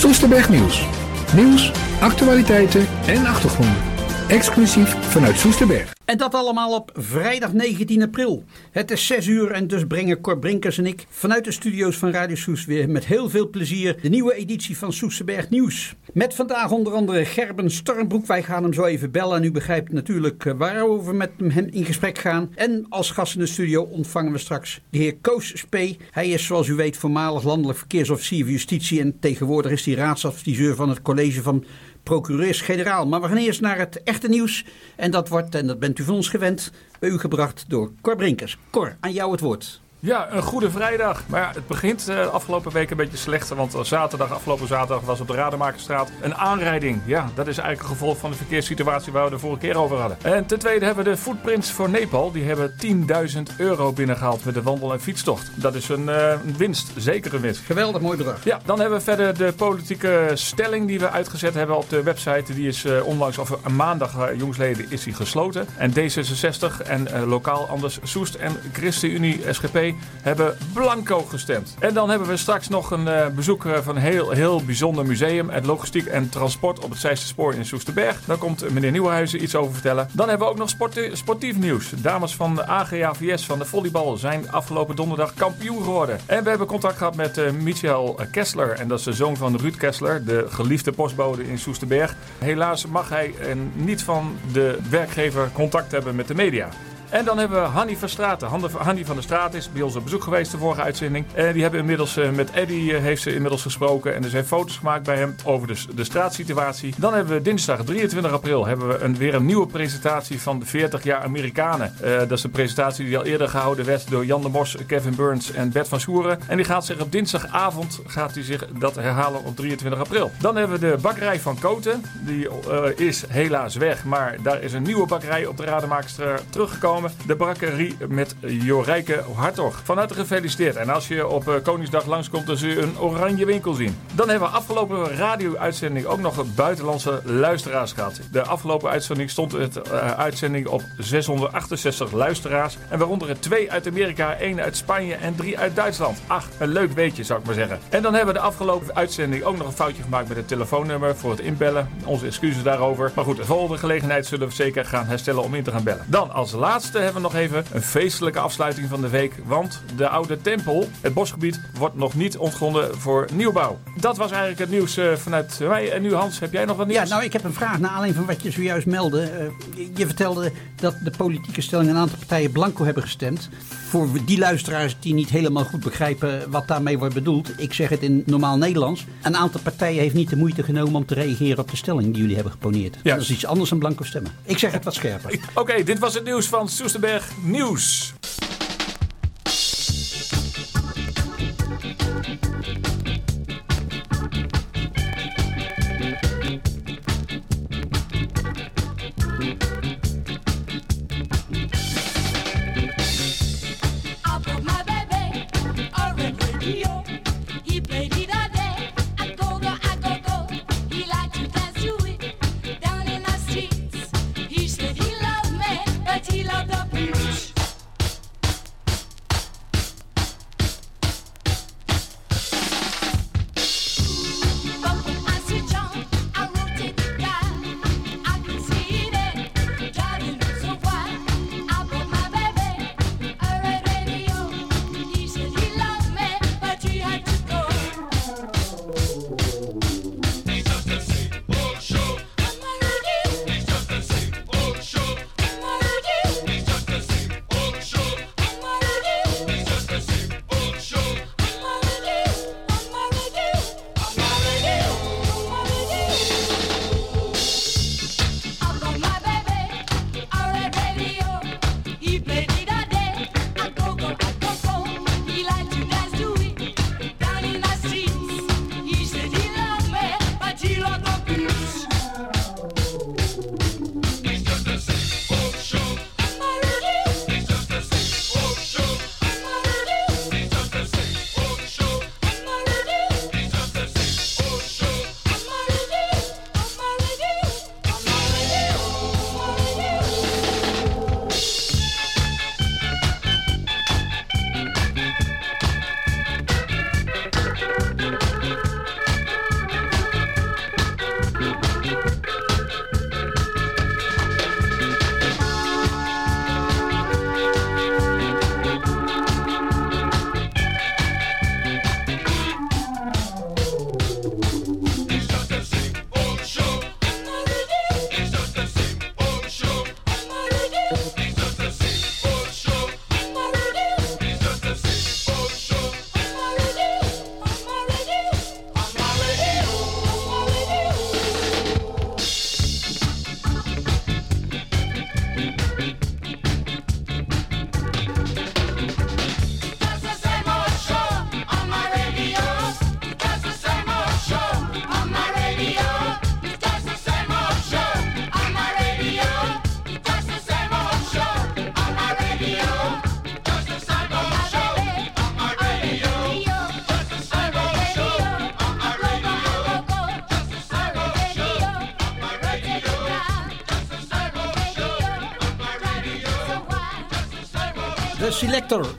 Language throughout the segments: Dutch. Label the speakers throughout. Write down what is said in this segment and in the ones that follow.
Speaker 1: Soesterberg Nieuws. Nieuws, actualiteiten en achtergronden. Exclusief vanuit Soesterberg.
Speaker 2: En dat allemaal op vrijdag 19 april. Het is 6 uur en dus brengen Cor Brinkers en ik vanuit de studio's van Radio Soes weer met heel veel plezier de nieuwe editie van Soesterberg Nieuws. Met vandaag onder andere Gerben Stormbroek. Wij gaan hem zo even bellen en u begrijpt natuurlijk eh, waarover we met hem in gesprek gaan. En als gast in de studio ontvangen we straks de heer Koos Spee. Hij is zoals u weet voormalig landelijk verkeersofficier van justitie en tegenwoordig is hij raadsadviseur van het college van procureurs-generaal. Maar we gaan eerst naar het echte nieuws. En dat wordt, en dat bent u van ons gewend, bij u gebracht door Cor Brinkers. Cor, aan jou het woord.
Speaker 3: Ja, een goede vrijdag. Maar ja, het begint uh, afgelopen week een beetje slecht. Want zaterdag, afgelopen zaterdag was op de Rademakerstraat een aanrijding. Ja, dat is eigenlijk een gevolg van de verkeerssituatie waar we de vorige keer over hadden. En ten tweede hebben we de Footprints voor Nepal. Die hebben 10.000 euro binnengehaald met de wandel- en fietstocht. Dat is een, uh, winst, zeker een winst.
Speaker 2: Geweldig mooi bedrag.
Speaker 3: Ja, dan hebben we verder de politieke stelling die we uitgezet hebben op de website. Die is uh, onlangs, of een maandag jongsleden, is die gesloten. En D66 en lokaal Anders Soest en ChristenUnie SGP hebben blanco gestemd. En dan hebben we straks nog een uh, bezoek eh, van een heel, heel bijzonder museum. Het logistiek en transport op het Zeiste in Soesterberg. Daar komt meneer Nieuwenhuizen iets over vertellen. Dan hebben we ook nog sport, sportief nieuws. Dames van de AGAVS van de volleybal zijn afgelopen donderdag kampioen geworden. En we hebben contact gehad met uh, Michael Kessler. En dat is de zoon van Ruud Kessler, de geliefde postbode in Soesterberg. Helaas mag hij niet van de werkgever contact hebben met de media. En dan hebben we Hanny van Straten. Hanny van der Straat is bij ons op bezoek geweest de vorige uitzending. En die hebben inmiddels uh, met Eddy uh, heeft ze inmiddels gesproken. En er zijn foto's gemaakt bij hem over de, de straatsituatie. Dan hebben we dinsdag 23 april hebben we een, weer een nieuwe presentatie van de 40 jaar Amerikanen. Uh, dat is een presentatie die al eerder gehouden werd door Jan de Mos, Kevin Burns en Bert van Soeren. En die gaat zich op dinsdagavond gaat hij zich dat herhalen op 23 april. Dan hebben we de bakkerij van Koten. Die is helaas weg, maar daar is een nieuwe bakkerij op de Rademaakster teruggekomen. De bakkerie met Jorijke Hartog. Van harte gefeliciteerd. En als je op uh, Koningsdag langskomt, dan zul je een oranje winkel zien. Dan hebben we afgelopen radio-uitzending ook nog buitenlandse luisteraars gehad. De afgelopen uitzending stond het uh, uitzending op 668 luisteraars. En waaronder er twee uit Amerika, één uit Spanje en drie uit Duitsland. Ach, een leuk weetje zou ik maar zeggen. En dan hebben we de afgelopen uitzending ook nog een foutje gemaakt met het telefoonnummer voor het inbellen. Onze excuses daarover. Maar goed, de volgende gelegenheid zullen we zeker gaan herstellen om in te gaan bellen. Dan als laatste hebben we nog even een feestelijke afsluiting van de week. Want de oude tempel, het bosgebied, wordt nog niet ontgronden voor nieuwbouw. Dat was eigenlijk het nieuws uh, vanuit mij. En nu Hans, heb jij nog wat nieuws?
Speaker 2: Ja, nou ik heb een vraag naar aanleiding van wat je zojuist meldde. Uh, je vertelde dat de politieke stelling een aantal partijen blanco hebben gestemd. Voor die luisteraars die niet helemaal goed begrijpen wat daarmee wordt bedoeld. Ik zeg het in normaal Nederlands. Een aantal partijen heeft niet de moeite genomen om te reageren op de stelling die jullie hebben geponeerd. Ja. Dat is iets anders dan blanco stemmen. Ik zeg het wat scherper.
Speaker 3: Oké, okay, dit was het nieuws van Soesterberg Nieuws.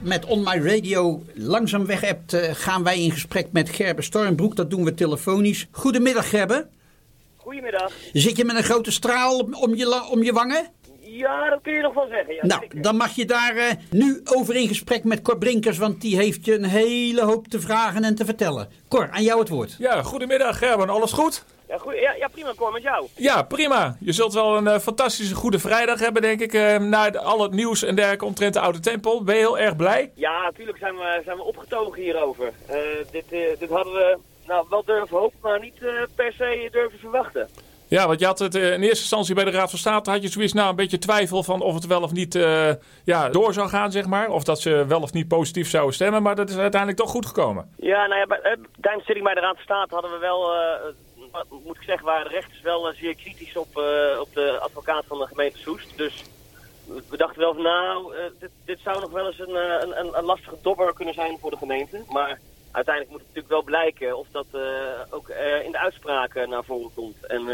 Speaker 2: Met On My Radio langzaam weg hebt, uh, gaan wij in gesprek met Gerbe Stormbroek. Dat doen we telefonisch. Goedemiddag Gerbe.
Speaker 4: Goedemiddag.
Speaker 2: Zit je met een grote straal om je, om je wangen?
Speaker 4: Ja, dat kun je nog wel zeggen. Ja,
Speaker 2: nou, dan mag je daar uh, nu over in gesprek met Cor Brinkers, want die heeft je een hele hoop te vragen en te vertellen. Cor, aan jou het woord.
Speaker 3: Ja, goedemiddag Gerben, alles goed?
Speaker 4: Ja, goed, ja, ja, prima Cor, met jou.
Speaker 3: Ja, prima. Je zult wel een uh, fantastische goede vrijdag hebben, denk ik, uh, na al het nieuws en dergelijke omtrent de Oude Tempel. Ben je heel erg blij?
Speaker 4: Ja, natuurlijk zijn we, zijn we opgetogen hierover. dit, dit hadden we nou, wel durven hopen, maar niet per se durven verwachten.
Speaker 3: Ja, want je had het in eerste instantie bij de Raad van State had je zoiets nou een beetje twijfel van of het wel of niet uh, ja, door zou gaan, zeg maar. Of dat ze wel of niet positief zouden stemmen, maar dat is uiteindelijk toch goed gekomen.
Speaker 4: Ja, nou ja, bij, tijdens de zitting bij de Raad van State hadden we wel, uh, moet ik zeggen, waren de rechters wel uh, zeer kritisch op, op de advocaat van de gemeente Soest. Dus we dachten wel van nou, dit, dit, zou nog wel eens een, een, een lastige dobber kunnen zijn voor de gemeente. Maar uiteindelijk moet het natuurlijk wel blijken of dat ook in de uitspraken naar voren komt. En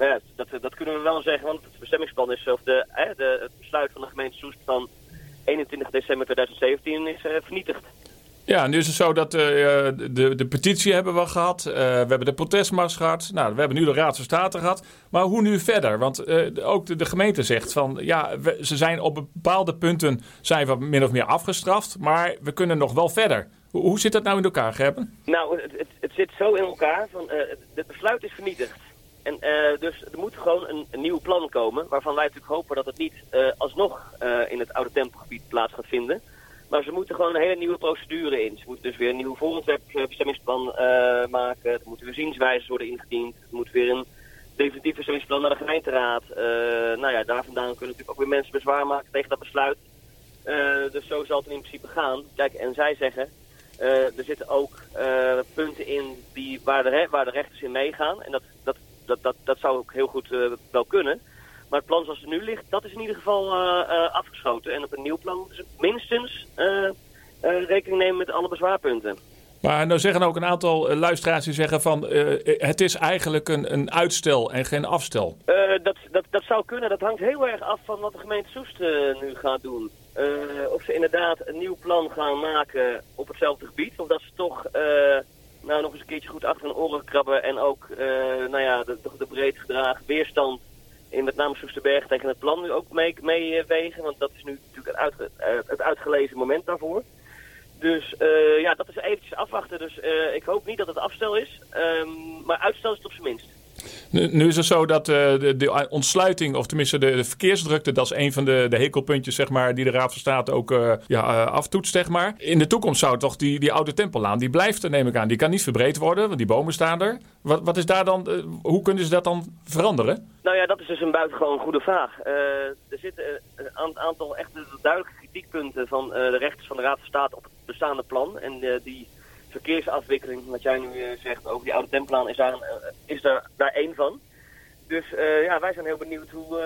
Speaker 4: nou ja, dat, dat kunnen we wel zeggen, want het bestemmingsplan is, of de, de, het besluit van de gemeente Soest van 21 december 2017 is vernietigd.
Speaker 3: Ja, nu is het zo dat uh, de, de petitie hebben we gehad. Uh, we hebben de protestmars gehad. Nou, we hebben nu de Raad van State gehad. Maar hoe nu verder? Want uh, ook de, de, gemeente zegt van ja, we, ze zijn op bepaalde punten zijn we min of meer afgestraft. Maar we kunnen nog wel verder. Hoe, zit dat nou in elkaar, Gerben?
Speaker 4: Nou, het, het, zit zo in elkaar. Van, het besluit is vernietigd. En dus er moet gewoon een, een, nieuw plan komen, waarvan wij natuurlijk hopen dat het niet alsnog in het oude tempelgebied plaats gaat vinden. Maar ze moeten gewoon een hele nieuwe procedure in. Ze moeten dus weer een nieuw voorontwerpbestemmingsplan maken. Er moeten weer zienswijzes worden ingediend. Er moet weer een definitief bestemmingsplan naar de gemeenteraad. nou ja, daar vandaan kunnen natuurlijk ook weer mensen bezwaar maken tegen dat besluit. dus zo zal het in principe gaan. Kijk, en zij zeggen, er zitten ook punten in die, waar, de, waar de rechters in meegaan. En dat, dat dat, dat, dat zou ook heel goed uh, wel kunnen. Maar het plan zoals het nu ligt, dat is in ieder geval uh, uh, afgeschoten. En op een nieuw plan is minstens rekening nemen met alle bezwaarpunten.
Speaker 3: Maar nou zeggen ook een aantal luisteraars die zeggen van het is eigenlijk een, een uitstel en geen afstel.
Speaker 4: dat, dat, dat zou kunnen. Dat hangt heel erg af van wat de gemeente Soest nu gaat doen. of ze inderdaad een nieuw plan gaan maken op hetzelfde gebied. Of dat ze toch nou nog eens een keertje goed achter hun oren krabben. En ook nou ja, de, de, breed gedragen weerstand in met name Soesterberg tegen het plan nu ook meewegen. Mee want dat is nu natuurlijk het, uh, het uitgelezen moment daarvoor. Dus uh, ja, dat is eventjes afwachten. Dus ik hoop niet dat het afstel is. Um, maar uitstel is het op zijn minst.
Speaker 3: Nu, is het zo dat uh, de, ontsluiting, of tenminste de, verkeersdrukte, dat is een van de, de hekelpuntjes zeg maar, die de Raad van State ook uh, ja, uh, aftoetst. Zeg maar. In de toekomst zou toch die, die oude tempellaan, die blijft er neem ik aan. Die kan niet verbreed worden, want die bomen staan er. Wat, wat is daar dan, hoe kunnen ze dat dan veranderen?
Speaker 4: Nou ja, dat is dus een buitengewoon goede vraag. er zitten een aantal echt duidelijke kritiekpunten van de rechters van de Raad van State op het bestaande plan. En die verkeersafwikkeling, wat jij nu uh, zegt over die oude templaan, is daar, uh, is daar, daar één van. Dus uh, ja, wij zijn heel benieuwd hoe,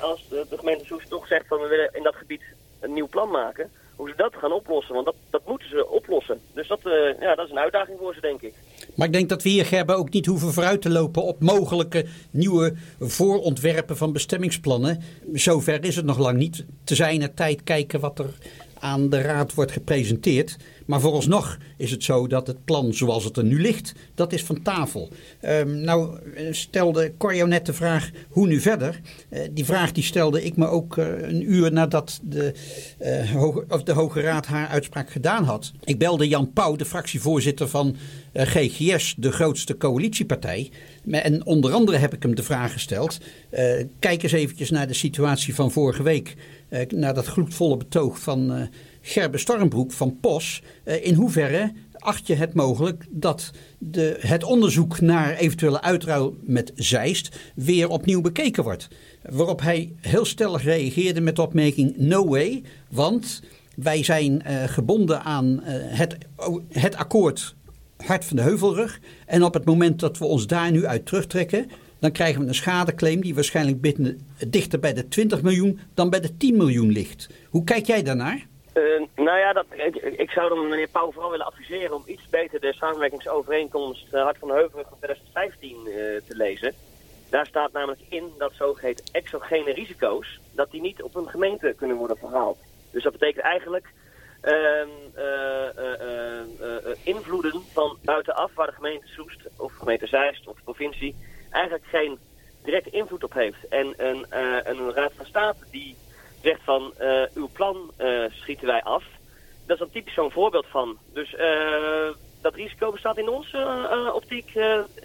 Speaker 4: als de, gemeente Soes toch zegt van we willen in dat gebied een nieuw plan maken, hoe ze dat gaan oplossen. Want dat, dat moeten ze oplossen. Dus dat, ja, dat is een uitdaging voor ze, denk ik.
Speaker 2: Maar ik denk dat we hier, Gerbe, ook niet hoeven vooruit te lopen op mogelijke nieuwe voorontwerpen van bestemmingsplannen. Zover is het nog lang niet. Te zijn tijd kijken wat er aan de raad wordt gepresenteerd. Maar vooralsnog is het zo dat het plan zoals het er nu ligt, dat is van tafel. Um, nou stelde Corjo net de vraag hoe nu verder. Uh, die vraag die stelde ik me ook uh, een uur nadat de, hoge, of de Hoge Raad haar uitspraak gedaan had. Ik belde Jan Pauw, de fractievoorzitter van GGS, de grootste coalitiepartij. En onder andere heb ik hem de vraag gesteld. kijk eens eventjes naar de situatie van vorige week. Naar dat gloedvolle betoog van Gerbe Stormbroek van POS. Eh, in hoeverre acht je het mogelijk dat de, het onderzoek naar eventuele uitruil met Zeist weer opnieuw bekeken wordt? Waarop hij heel stellig reageerde met de opmerking: No way, want wij zijn gebonden aan het, het akkoord Hart van de Heuvelrug. En op het moment dat we ons daar nu uit terugtrekken, dan krijgen we een schadeclaim die waarschijnlijk dichter bij de 20 miljoen dan bij de 10 miljoen ligt. Hoe kijk jij daarnaar?
Speaker 4: Uh, nou ja, dat, ik, ik, zou dan meneer Pauw vooral willen adviseren om iets beter de samenwerkingsovereenkomst uh, Hart van Heuvelrug van 2015 uh, te lezen. Daar staat namelijk in dat zogeheten exogene risico's, dat die niet op een gemeente kunnen worden verhaald. Dus dat betekent eigenlijk ehm, eh, eh, eh, eh, invloeden van buitenaf, waar de gemeente Soest of de gemeente Zeist of de provincie eigenlijk geen directe invloed op heeft. En een, eh, een raad van state die zegt van eh, uw plan eh, schieten wij af. Dat is dan typisch zo'n voorbeeld van. Dus dat risico bestaat in onze optiek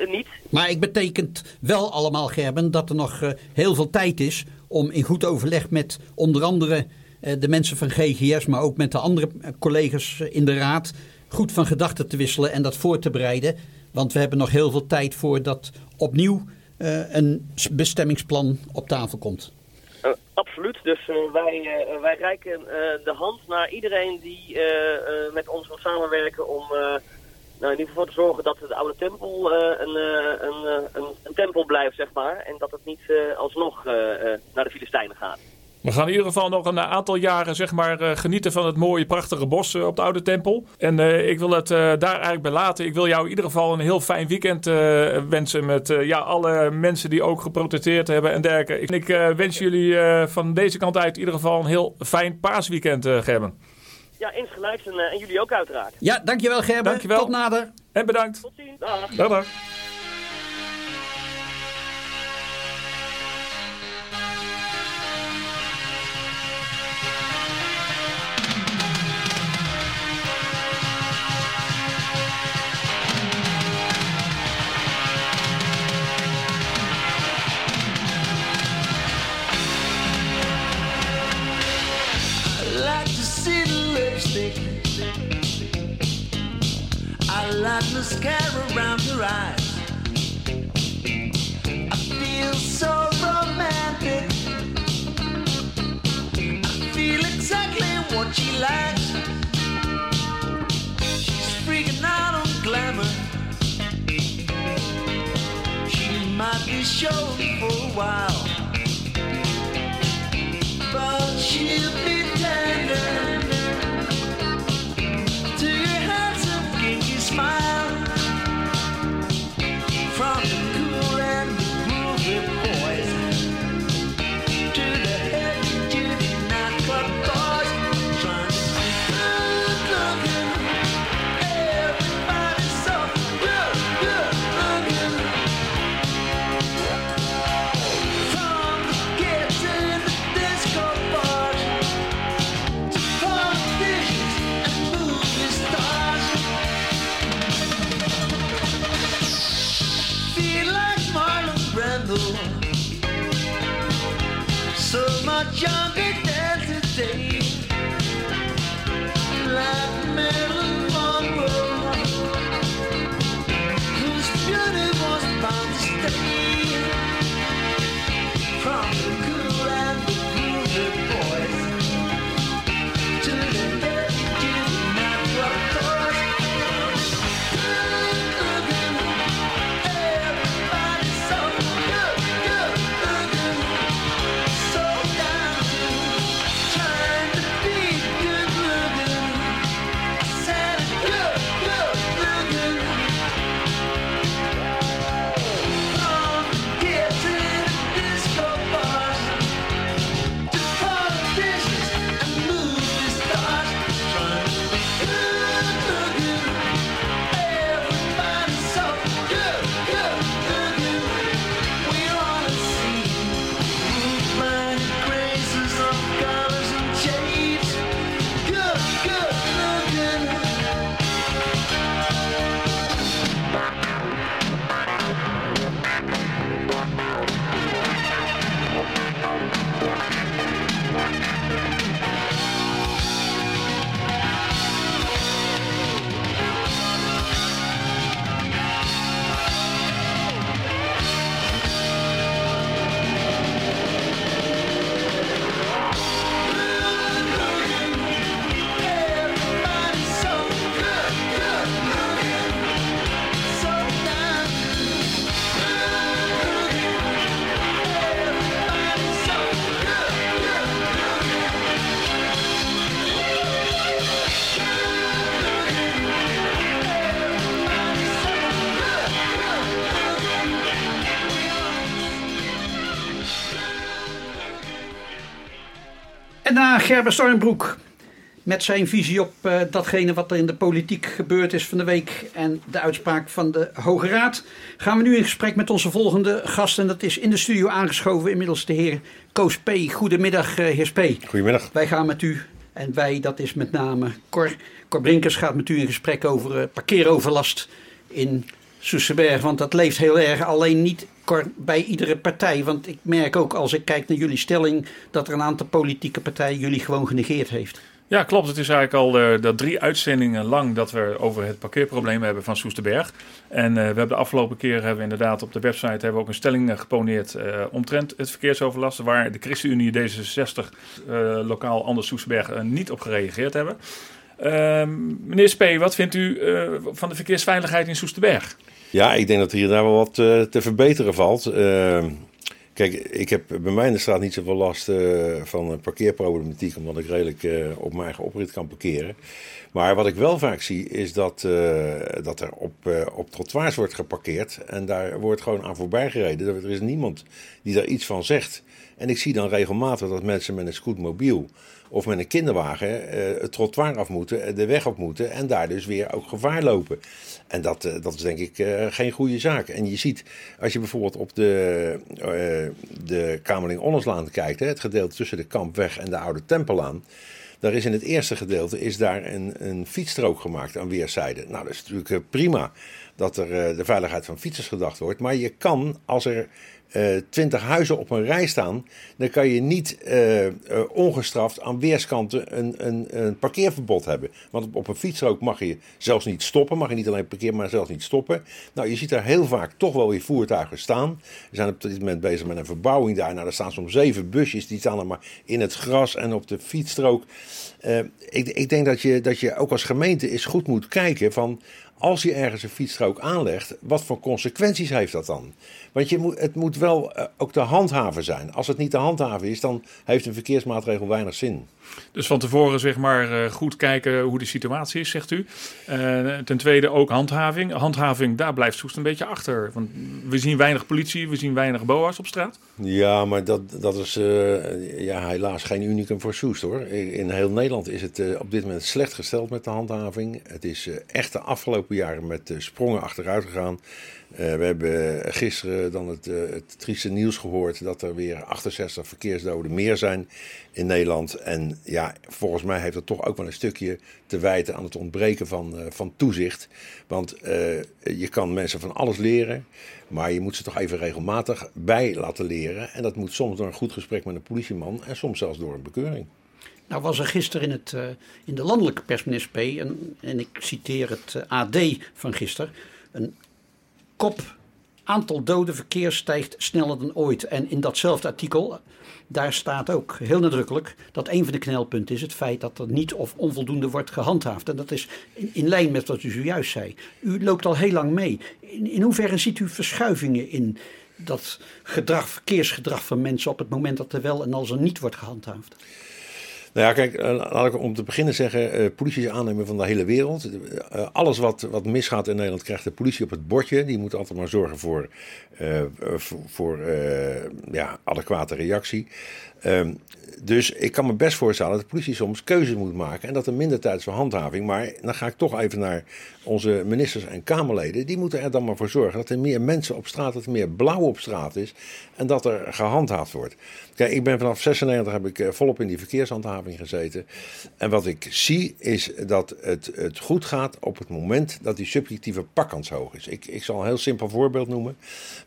Speaker 4: niet.
Speaker 2: Maar ik betekent wel allemaal, Gerben, dat er nog heel veel tijd is om in goed overleg met onder andere de mensen van GGS, maar ook met de andere collega's in de raad, goed van gedachten te wisselen en dat voor te bereiden. Want we hebben nog heel veel tijd voordat opnieuw eh, een bestemmingsplan op tafel komt.
Speaker 4: Eh, absoluut. Dus eh, wij, wij reiken de hand naar iedereen die met ons wil samenwerken om nou, in ieder geval te zorgen dat de oude tempel een, een, een, een tempel blijft, zeg maar. En dat het niet alsnog naar de Filistijnen gaat.
Speaker 3: We gaan in ieder geval nog een aantal jaren zeg maar, eh, genieten van het mooie, prachtige bos eh, op de Oude Tempel. En eh, ik wil het eh, daar eigenlijk bij laten. Ik wil jou in ieder geval een heel fijn weekend eh, wensen met eh, ja, alle mensen die ook geprotesteerd hebben en dergelijke. Ik, ik eh, wens jullie eh, van deze kant uit in ieder geval een heel fijn paasweekend, eh Gerben.
Speaker 4: Ja, insgelijks en, en jullie ook uiteraard.
Speaker 2: Ja, dankjewel Gerben.
Speaker 3: Dankjewel.
Speaker 2: Tot nader.
Speaker 3: En bedankt.
Speaker 4: Tot ziens. Dag.
Speaker 3: Dag, dag.
Speaker 5: Like mascara around her eyes. I feel so romantic. I feel exactly what she likes. She's freaking out on glamour. She might be showing for a while but she'll be
Speaker 2: Gerber Stormbroek met zijn visie op eh, datgene wat er in de politiek gebeurd is van de week en de uitspraak van de Hoge Raad, gaan we nu in gesprek met onze volgende gast. En dat is in de studio aangeschoven inmiddels de heer Koos P. Goedemiddag, eh, heer Sp.
Speaker 6: Goedemiddag.
Speaker 2: Wij gaan met u, en wij, dat is met name Cor, Cor Brinkers, gaat met u in gesprek over eh, parkeeroverlast in Soesterberg. Want dat leeft heel erg, alleen niet bij iedere partij. Want ik merk ook als ik kijk naar jullie stelling, dat er een aantal politieke partijen jullie gewoon genegeerd heeft.
Speaker 3: Ja, klopt. Het is eigenlijk al eh, dat drie uitzendingen lang dat we over het parkeerprobleem hebben van Soesterberg. En eh, we hebben de afgelopen keer hebben inderdaad op de website hebben we ook een stelling eh, geponeerd omtrent het verkeersoverlast. Waar de ChristenUnie D66 eh, lokaal Anders Soesterberg niet op gereageerd hebben. Ehm, meneer Spee, wat vindt u van de verkeersveiligheid in Soesterberg?
Speaker 6: Ja, ik denk dat hier daar wel wat eh, te verbeteren valt. Eh, kijk, ik heb bij mij in de straat niet zoveel last eh, van eh, parkeerproblematiek, omdat ik redelijk op mijn eigen oprit kan parkeren. Maar wat ik wel vaak zie, is dat, dat er op, op trottoirs wordt geparkeerd en daar wordt gewoon aan voorbij gereden. Er is niemand die daar iets van zegt. En ik zie dan regelmatig dat mensen met een scootmobiel of met een kinderwagen eh, het trottoir af moeten, eh, de weg op moeten en daar dus weer ook gevaar lopen. En dat, eh, dat is denk ik geen goede zaak. En je ziet, als je bijvoorbeeld op de, de Kamerling-Onneslaan kijkt, het gedeelte tussen de Kampweg en de Oude Tempelaan. Daar is in het eerste gedeelte is daar een, een fietsstrook gemaakt aan weerszijden. Nou, dat is natuurlijk prima dat er de veiligheid van fietsers gedacht wordt. Maar je kan, als er twintig huizen op een rij staan, dan kan je niet eh, eh, ongestraft aan weerskanten een, een, een parkeerverbod hebben. Want op, op een fietsstrook mag je zelfs niet stoppen. Mag je niet alleen parkeren, maar zelfs niet stoppen. Nou, je ziet daar heel vaak toch wel weer voertuigen staan. We zijn op dit moment bezig met een verbouwing daar. Nou, er staan soms zeven busjes, die staan er maar in het gras en op de fietsstrook. Eh, ik, ik denk dat je, dat je ook als gemeente eens goed moet kijken van als je ergens een fietsstrook aanlegt, wat voor consequenties heeft dat dan? Want je moet, het moet wel eh, ook te handhaven zijn. Als het niet te handhaven is, dan heeft een verkeersmaatregel weinig zin.
Speaker 3: Dus van tevoren zeg maar eh, goed kijken hoe de situatie is, zegt u. Eh, ten tweede ook handhaving. Handhaving, daar blijft Soest een beetje achter. Want we zien weinig politie, we zien weinig boa's op straat.
Speaker 6: Ja, maar dat, dat is ja, helaas geen unicum voor Soest hoor. In heel Nederland is het op dit moment slecht gesteld met de handhaving. Het is echt de afgelopen jaren met eh, sprongen achteruit gegaan. Eh, we hebben gisteren dan het, eh, het trieste nieuws gehoord dat er weer 68 verkeersdoden meer zijn in Nederland. En ja, volgens mij heeft dat toch ook wel een stukje te wijten aan het ontbreken van, van toezicht. Want je kan mensen van alles leren, maar je moet ze toch even regelmatig bij laten leren. En dat moet soms door een goed gesprek met een politieman en soms zelfs door een bekeuring.
Speaker 2: Nou was er gisteren in, het, eh, in de landelijke pers, meneer Spee, en, en ik citeer het eh, AD van gisteren, een kop aantal doden verkeer stijgt sneller dan ooit. En in datzelfde artikel, daar staat ook heel nadrukkelijk dat een van de knelpunten is het feit dat er niet of onvoldoende wordt gehandhaafd. En dat is in, in lijn met wat u zojuist zei. U loopt al heel lang mee. In, in hoeverre ziet u verschuivingen in dat gedrag, verkeersgedrag van mensen op het moment dat er wel en als er niet wordt gehandhaafd?
Speaker 6: Nou ja, kijk, eh, laat ik om te beginnen zeggen, eh, politie is aannemer van de hele wereld. Eh, alles wat, wat misgaat in Nederland krijgt de politie op het bordje. Die moet altijd maar zorgen voor, voor, ja, adequate reactie. Ehm, dus ik kan me best voorstellen dat de politie soms keuzes moet maken en dat er minder tijd is voor handhaving. Maar dan ga ik toch even naar onze ministers en Kamerleden. Die moeten er dan maar voor zorgen dat er meer mensen op straat, dat er meer blauw op straat is en dat er gehandhaafd wordt. Kijk, ik ben vanaf 96 heb ik eh, volop in die verkeershandhaving gezeten. En wat ik zie is dat het, het goed gaat op het moment dat die subjectieve pakkans hoog is. Ik, ik zal een heel simpel voorbeeld noemen.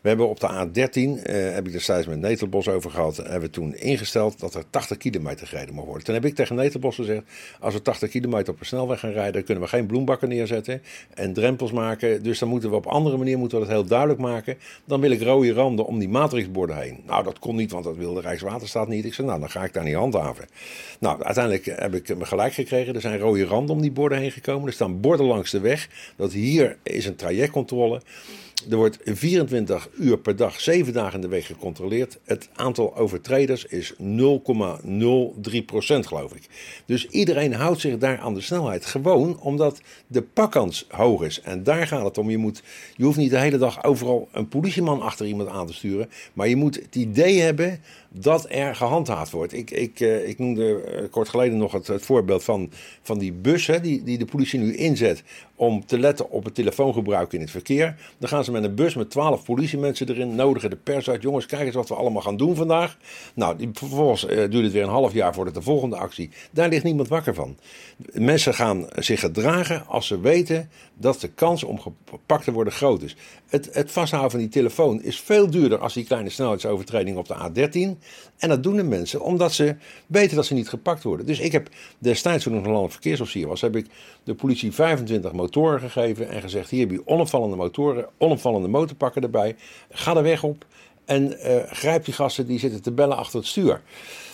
Speaker 6: We hebben op de A13, eh, heb ik destijds met Netelbos over gehad, hebben we toen dat er 80 kilometer gereden mag worden. Toen heb ik tegen Netelbos gezegd, als we 80 kilometer op een snelweg gaan rijden, kunnen we geen bloembakken neerzetten en drempels maken. Dus dan moeten we op andere manier moeten we dat heel duidelijk maken. Dan wil ik rode randen om die matrixborden heen. Nou, dat kon niet, want dat wilde Rijkswaterstaat niet. Ik zei, nou, dan ga ik daar niet handhaven. Nou, uiteindelijk heb ik me gelijk gekregen. Er zijn rode randen om die borden heen gekomen. Er staan borden langs de weg. Dat hier is een trajectcontrole. Er wordt 24 uur per dag, 7 dagen in de week gecontroleerd. Het aantal overtreders is 0,03 procent, geloof ik. Dus iedereen houdt zich daar aan de snelheid. Gewoon omdat de pakkans hoog is. En daar gaat het om. Je, moet, je hoeft niet de hele dag overal een politieman achter iemand aan te sturen. Maar je moet het idee hebben dat er gehandhaafd wordt. Ik, ik, eh, ik noemde eh, kort geleden nog het, het voorbeeld van, van die bus hè, die, die de politie nu inzet om te letten op het telefoongebruik in het verkeer. Dan gaan ze met een bus met twaalf politiemensen erin, nodigen de pers uit. Jongens, kijk eens wat we allemaal gaan doen vandaag. Nou, die, vervolgens eh, duurt het weer een half jaar voordat de volgende actie. Daar ligt niemand wakker van. Mensen gaan zich gedragen als ze weten dat de kans om gepakt te worden groot is. Het, het vasthouden van die telefoon is veel duurder als die kleine snelheidsovertreding op de A13. En dat doen de mensen omdat ze weten dat ze niet gepakt worden. Dus ik heb destijds, toen ik nog landelijk verkeersofficier was, heb ik de politie 25 motoren gegeven en gezegd: hier heb je onopvallende motoren, onopvallende motorpakken erbij. Ga er weg op en eh, grijp die gasten die zitten te bellen achter het stuur.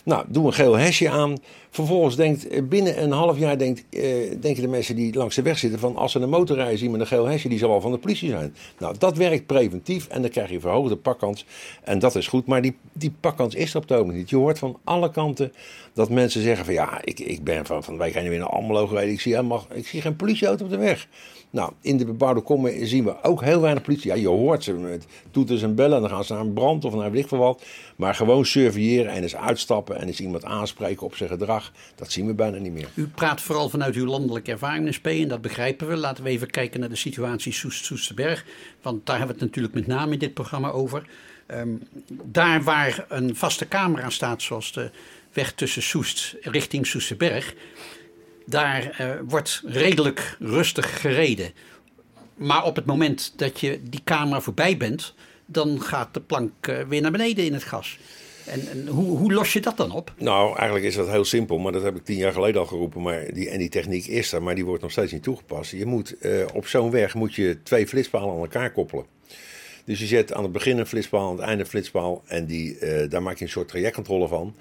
Speaker 6: Nou, doe een geel hesje aan. Vervolgens denkt, eh, binnen een half jaar denkt, eh, denken de mensen die langs de weg zitten van als ze een motorrijder zien met een geel hesje, die zal wel van de politie zijn. Nou, dat werkt preventief en dan krijg je verhoogde pakkans. En dat is goed, maar die, die pakkans is er op het ogenblik niet. Je hoort van alle kanten dat mensen zeggen van ja, ik, ik ben van, van wij gaan weer naar Almelo gereden, ik zie, helemaal, ik zie geen politieauto op de weg. Nou, in de bebouwde kommen zien we ook heel weinig politie. Ja, je hoort ze met toeters en bellen. Dan gaan ze naar een brand of naar veel wat. Maar gewoon surveilleren en eens uitstappen en eens iemand aanspreken op zijn gedrag. Dat zien we bijna niet meer.
Speaker 2: U praat vooral vanuit uw landelijke ervaring, SP, en dat begrijpen we. Laten we even kijken naar de situatie Soest Soesterberg. Want daar hebben we het natuurlijk met name in dit programma over. Ehm, daar waar een vaste camera staat, zoals de weg tussen Soest richting Soesterberg, daar eh, wordt redelijk rustig gereden. Maar op het moment dat je die camera voorbij bent, dan gaat de plank eh, weer naar beneden in het gas. En, en hoe, hoe los je dat dan op?
Speaker 6: Nou, eigenlijk is dat heel simpel, maar dat heb ik tien jaar geleden al geroepen. Maar die, en die techniek is er, maar die wordt nog steeds niet toegepast. Je moet, eh, op zo'n weg moet je twee flitspalen aan elkaar koppelen. Dus je zet aan het begin een flitspaal, aan het einde een flitspaal. En die, eh, daar maak je een soort trajectcontrole van.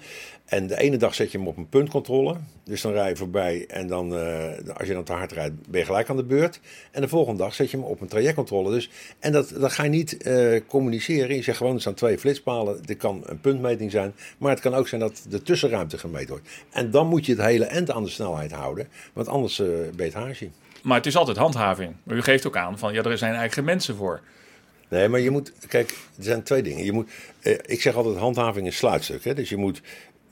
Speaker 6: En de ene dag zet je hem op een puntcontrole. Dus dan rij je voorbij en dan, eh, als je dan te hard rijdt, ben je gelijk aan de beurt. En de volgende dag zet je hem op een trajectcontrole. Dus, en dat, dat ga je niet eh, communiceren. Je zegt gewoon, er staan twee flitspalen. Dit kan een puntmeting zijn. Maar het kan ook zijn dat de tussenruimte gemeten wordt. En dan moet je het hele end aan de snelheid houden. Want anders eh ben je het.
Speaker 3: Maar het is altijd handhaving. Maar u geeft ook aan van ja, er zijn eigenlijk geen mensen voor.
Speaker 6: Nee, maar je moet, kijk, er zijn twee dingen. Je moet, eh, ik zeg altijd, handhaving is sluitstuk. Hè? Dus je moet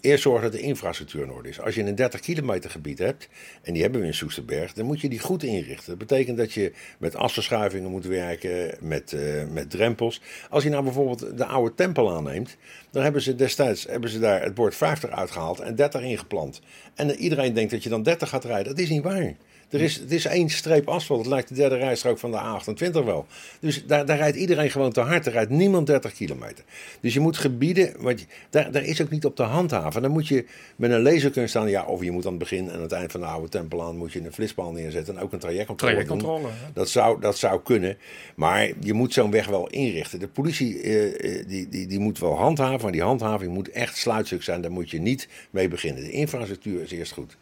Speaker 6: eerst zorgen dat de infrastructuur in orde is. Als je een 30 kilometer gebied hebt, en die hebben we in Soesterberg, dan moet je die goed inrichten. Dat betekent dat je met asverschuivingen moet werken, met, eh, met drempels. Als je nou bijvoorbeeld de oude tempel aanneemt, dan hebben ze destijds hebben ze daar het bord 50 uitgehaald en 30 ingeplant. En iedereen denkt dat je dan 30 gaat rijden. Dat is niet waar. Er is, het is één streep asfalt. Het lijkt de derde rijstrook van de A28 wel. Dus daar, daar rijdt iedereen gewoon te hard. Er rijdt niemand 30 kilometer. Dus je moet gebieden. Want je- daar, daar is ook niet op te handhaven. Dan moet je met een laser kunnen staan. Ja, of je moet aan het begin en aan het eind van de oude tempel aan. moet je een flitspaal neerzetten. En ook een trajectcontrole. doen.
Speaker 3: Trajectcontrole?
Speaker 6: Dat zou, dat zou kunnen. Maar je moet zo'n weg wel inrichten. De politie eh, eh, die, die, die moet wel handhaven. Maar die handhaving moet echt sluitstuk zijn. Daar moet je niet mee beginnen. De infrastructuur is eerst goed.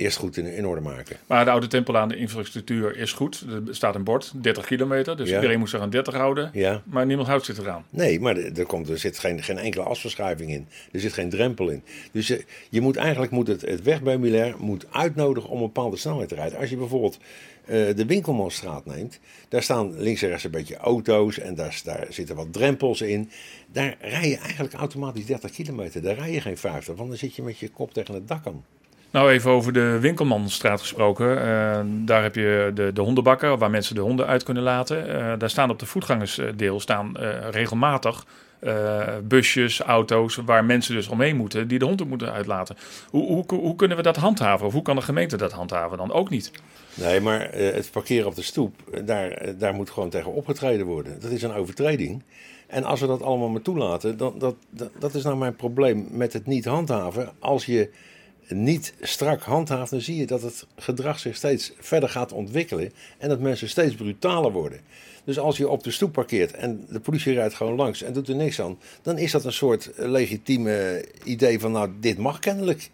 Speaker 6: Eerst goed in, in orde maken.
Speaker 3: Maar de oude tempel aan de infrastructuur is goed. Er staat een bord, 30 kilometer. Dus
Speaker 6: Ja.
Speaker 3: iedereen moet zich aan 30 houden.
Speaker 6: Ja.
Speaker 3: Maar niemand houdt zich eraan.
Speaker 6: Nee, maar er, komt, er zit geen, geen enkele asverschuiving in. Er zit geen drempel in. Dus je, je moet eigenlijk moet het, het moet uitnodigen om een bepaalde snelheid te rijden. Als je bijvoorbeeld eh, de Winkelmanstraat neemt, daar staan links en rechts een beetje auto's en daar, daar zitten wat drempels in. Daar rij je eigenlijk automatisch 30 kilometer. Daar rij je geen 50, want dan zit je met je kop tegen het dak aan.
Speaker 3: Nou, even over de Winkelmanstraat gesproken. Eh, daar heb je de, de hondenbakken waar mensen de honden uit kunnen laten. Eh, daar staan op de voetgangersdeel staan, eh, regelmatig busjes, auto's waar mensen dus omheen moeten die de honden moeten uitlaten. Hoe, hoe, hoe kunnen we dat handhaven? Of hoe kan de gemeente dat handhaven? Dan ook niet.
Speaker 6: Nee, maar het parkeren op de stoep, daar, daar moet gewoon tegen opgetreden worden. Dat is een overtreding. En als we dat allemaal maar toelaten, dan, dat, dat, dat is nou mijn probleem met het niet handhaven. Als je niet strak handhaaft, dan zie je dat het gedrag zich steeds verder gaat ontwikkelen. En dat mensen steeds brutaler worden. Dus als je op de stoep parkeert en de politie rijdt gewoon langs en doet er niks aan, dan is dat een soort legitieme idee van, nou, dit mag kennelijk.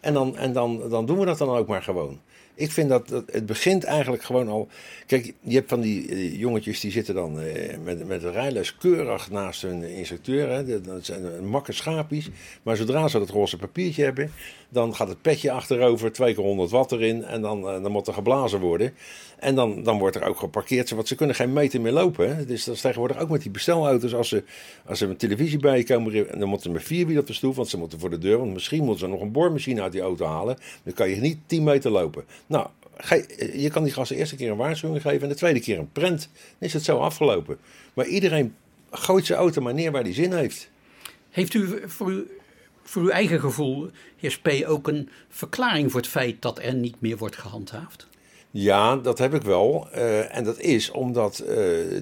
Speaker 6: En dan, en dan, dan doen we dat dan ook maar gewoon. Ik vind dat, het begint eigenlijk gewoon al. Kijk, je hebt van die eh, jongetjes die zitten dan eh, met, met een rijles keurig naast hun instructeur. Hè. Dat- zijn makke schaapjes. Maar zodra ze dat roze papiertje hebben, dan gaat het petje achterover, twee keer 100 watt erin. En dan, eh, dan moet er geblazen worden. En dan, dan wordt er ook geparkeerd. Want ze kunnen geen meter meer lopen. Dus dat is tegenwoordig ook met die bestelauto's. Als ze, als ze met televisie bij je komen, dan moeten ze met vier wielen op de stoel. Want ze moeten voor de deur. Want misschien moeten ze nog een boormachine uit die auto halen. Dan kan je niet 10 meter lopen. Nou, ge- je kan die gasten de eerste keer een waarschuwing geven. En de tweede keer een prent. Dan is het zo afgelopen. Maar iedereen gooit zijn auto maar neer waar die zin heeft.
Speaker 2: Heeft u voor, u voor uw eigen gevoel, heer Spee, ook een verklaring voor het feit dat er niet meer wordt gehandhaafd?
Speaker 6: Ja, dat heb ik wel. Eh, en dat is omdat eh,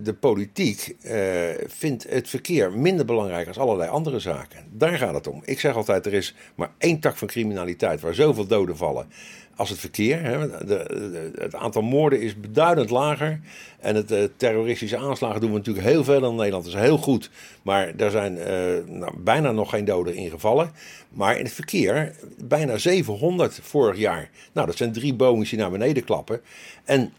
Speaker 6: de politiek eh, vindt het verkeer minder belangrijk als allerlei andere zaken. Daar gaat het om. Ik zeg altijd, er is maar één tak van criminaliteit waar zoveel doden vallen als het verkeer. Hè. De, het aantal moorden is beduidend lager. En het eh, terroristische aanslagen doen we natuurlijk heel veel in Nederland. Dat is heel goed. Maar daar zijn eh, nou, bijna nog geen doden ingevallen. Maar in het verkeer bijna 700 vorig jaar. Nou, dat zijn drie Boeings die naar beneden klappen. En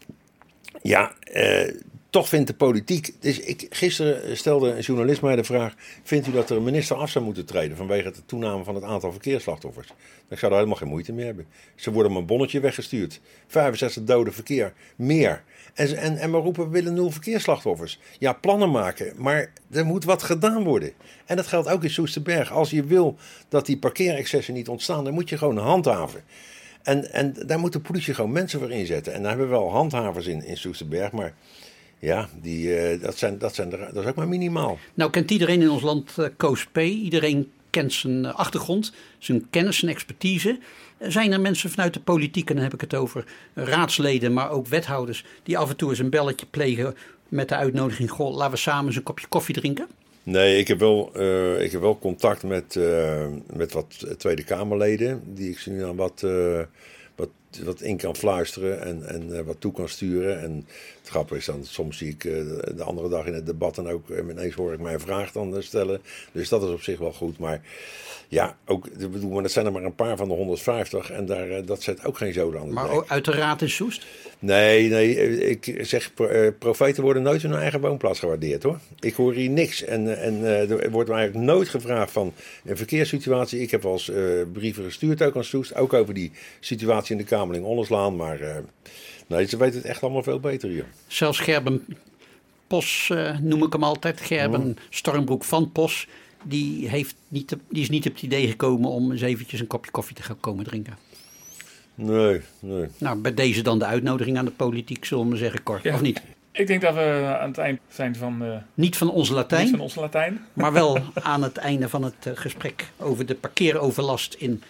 Speaker 6: ja, eh, toch vindt de politiek. Dus ik, gisteren stelde een journalist mij de vraag: Vindt u dat er een minister af zou moeten treden vanwege de toename van het aantal verkeersslachtoffers? Ik zou daar helemaal geen moeite mee hebben. Ze worden met een bonnetje weggestuurd. 65 doden verkeer, meer. En, en, en maar roepen: we willen nul verkeersslachtoffers. Ja, plannen maken, maar er moet wat gedaan worden. En dat geldt ook in Soesterberg. Als je wil dat die parkeerexcessen niet ontstaan, dan moet je gewoon handhaven. En, en daar moet de politie gewoon mensen voor inzetten. En daar hebben we wel handhavers in, in Soesterberg. Maar ja, die, eh, dat, zijn, dat, zijn er, dat is ook maar minimaal.
Speaker 2: Nou kent iedereen in ons land Koos P. Iedereen kent zijn eh, achtergrond, zijn kennis, zijn expertise. Zijn er mensen vanuit de politiek, en dan heb ik het over raadsleden, maar ook wethouders, die af en toe eens een belletje plegen met de uitnodiging: Goh, laten we samen eens een kopje koffie drinken?
Speaker 6: Nee, ik heb wel, ik heb wel contact met, met wat Tweede Kamerleden. Die ik ze nu aan wat, wat, wat in kan fluisteren en, en wat toe kan sturen. En het grappige is dan, soms zie ik eh, de andere dag in het debat dan ook eh, ineens hoor ik mij een vraag dan eh, stellen. Dus dat is op zich wel goed. Maar ja, ook, bedoel, maar dat zijn er maar een paar van de 150 en daar, dat zet ook geen zoden aan de
Speaker 2: Maar uit de raad in Soest?
Speaker 6: Nee, nee, ik zeg, pro- profeten worden nooit hun eigen woonplaats gewaardeerd hoor. Ik hoor hier niks. En, en er wordt me eigenlijk nooit gevraagd van een verkeerssituatie. Ik heb wel eens eh, brieven gestuurd ook aan Soest, ook over die situatie in de Kamerling Onderslaan. Maar eh, nee, ze weten het echt allemaal veel beter hier.
Speaker 2: Zelfs Gerben Pos, eh, noem ik hem altijd, Gerben Stormbroek van Pos, die, heeft niet, die is niet op het idee gekomen om eens eventjes een kopje koffie te gaan komen drinken.
Speaker 6: Nee, nee.
Speaker 2: Nou, bij deze dan de uitnodiging aan de politiek, zullen we zeggen, kort.
Speaker 3: Ja.
Speaker 2: Of niet?
Speaker 3: Ik denk dat we aan het eind zijn van, eh
Speaker 2: Niet van onze Latijn,
Speaker 3: niet van onze Latijn.
Speaker 2: maar wel aan het einde van het eh, gesprek over de parkeeroverlast in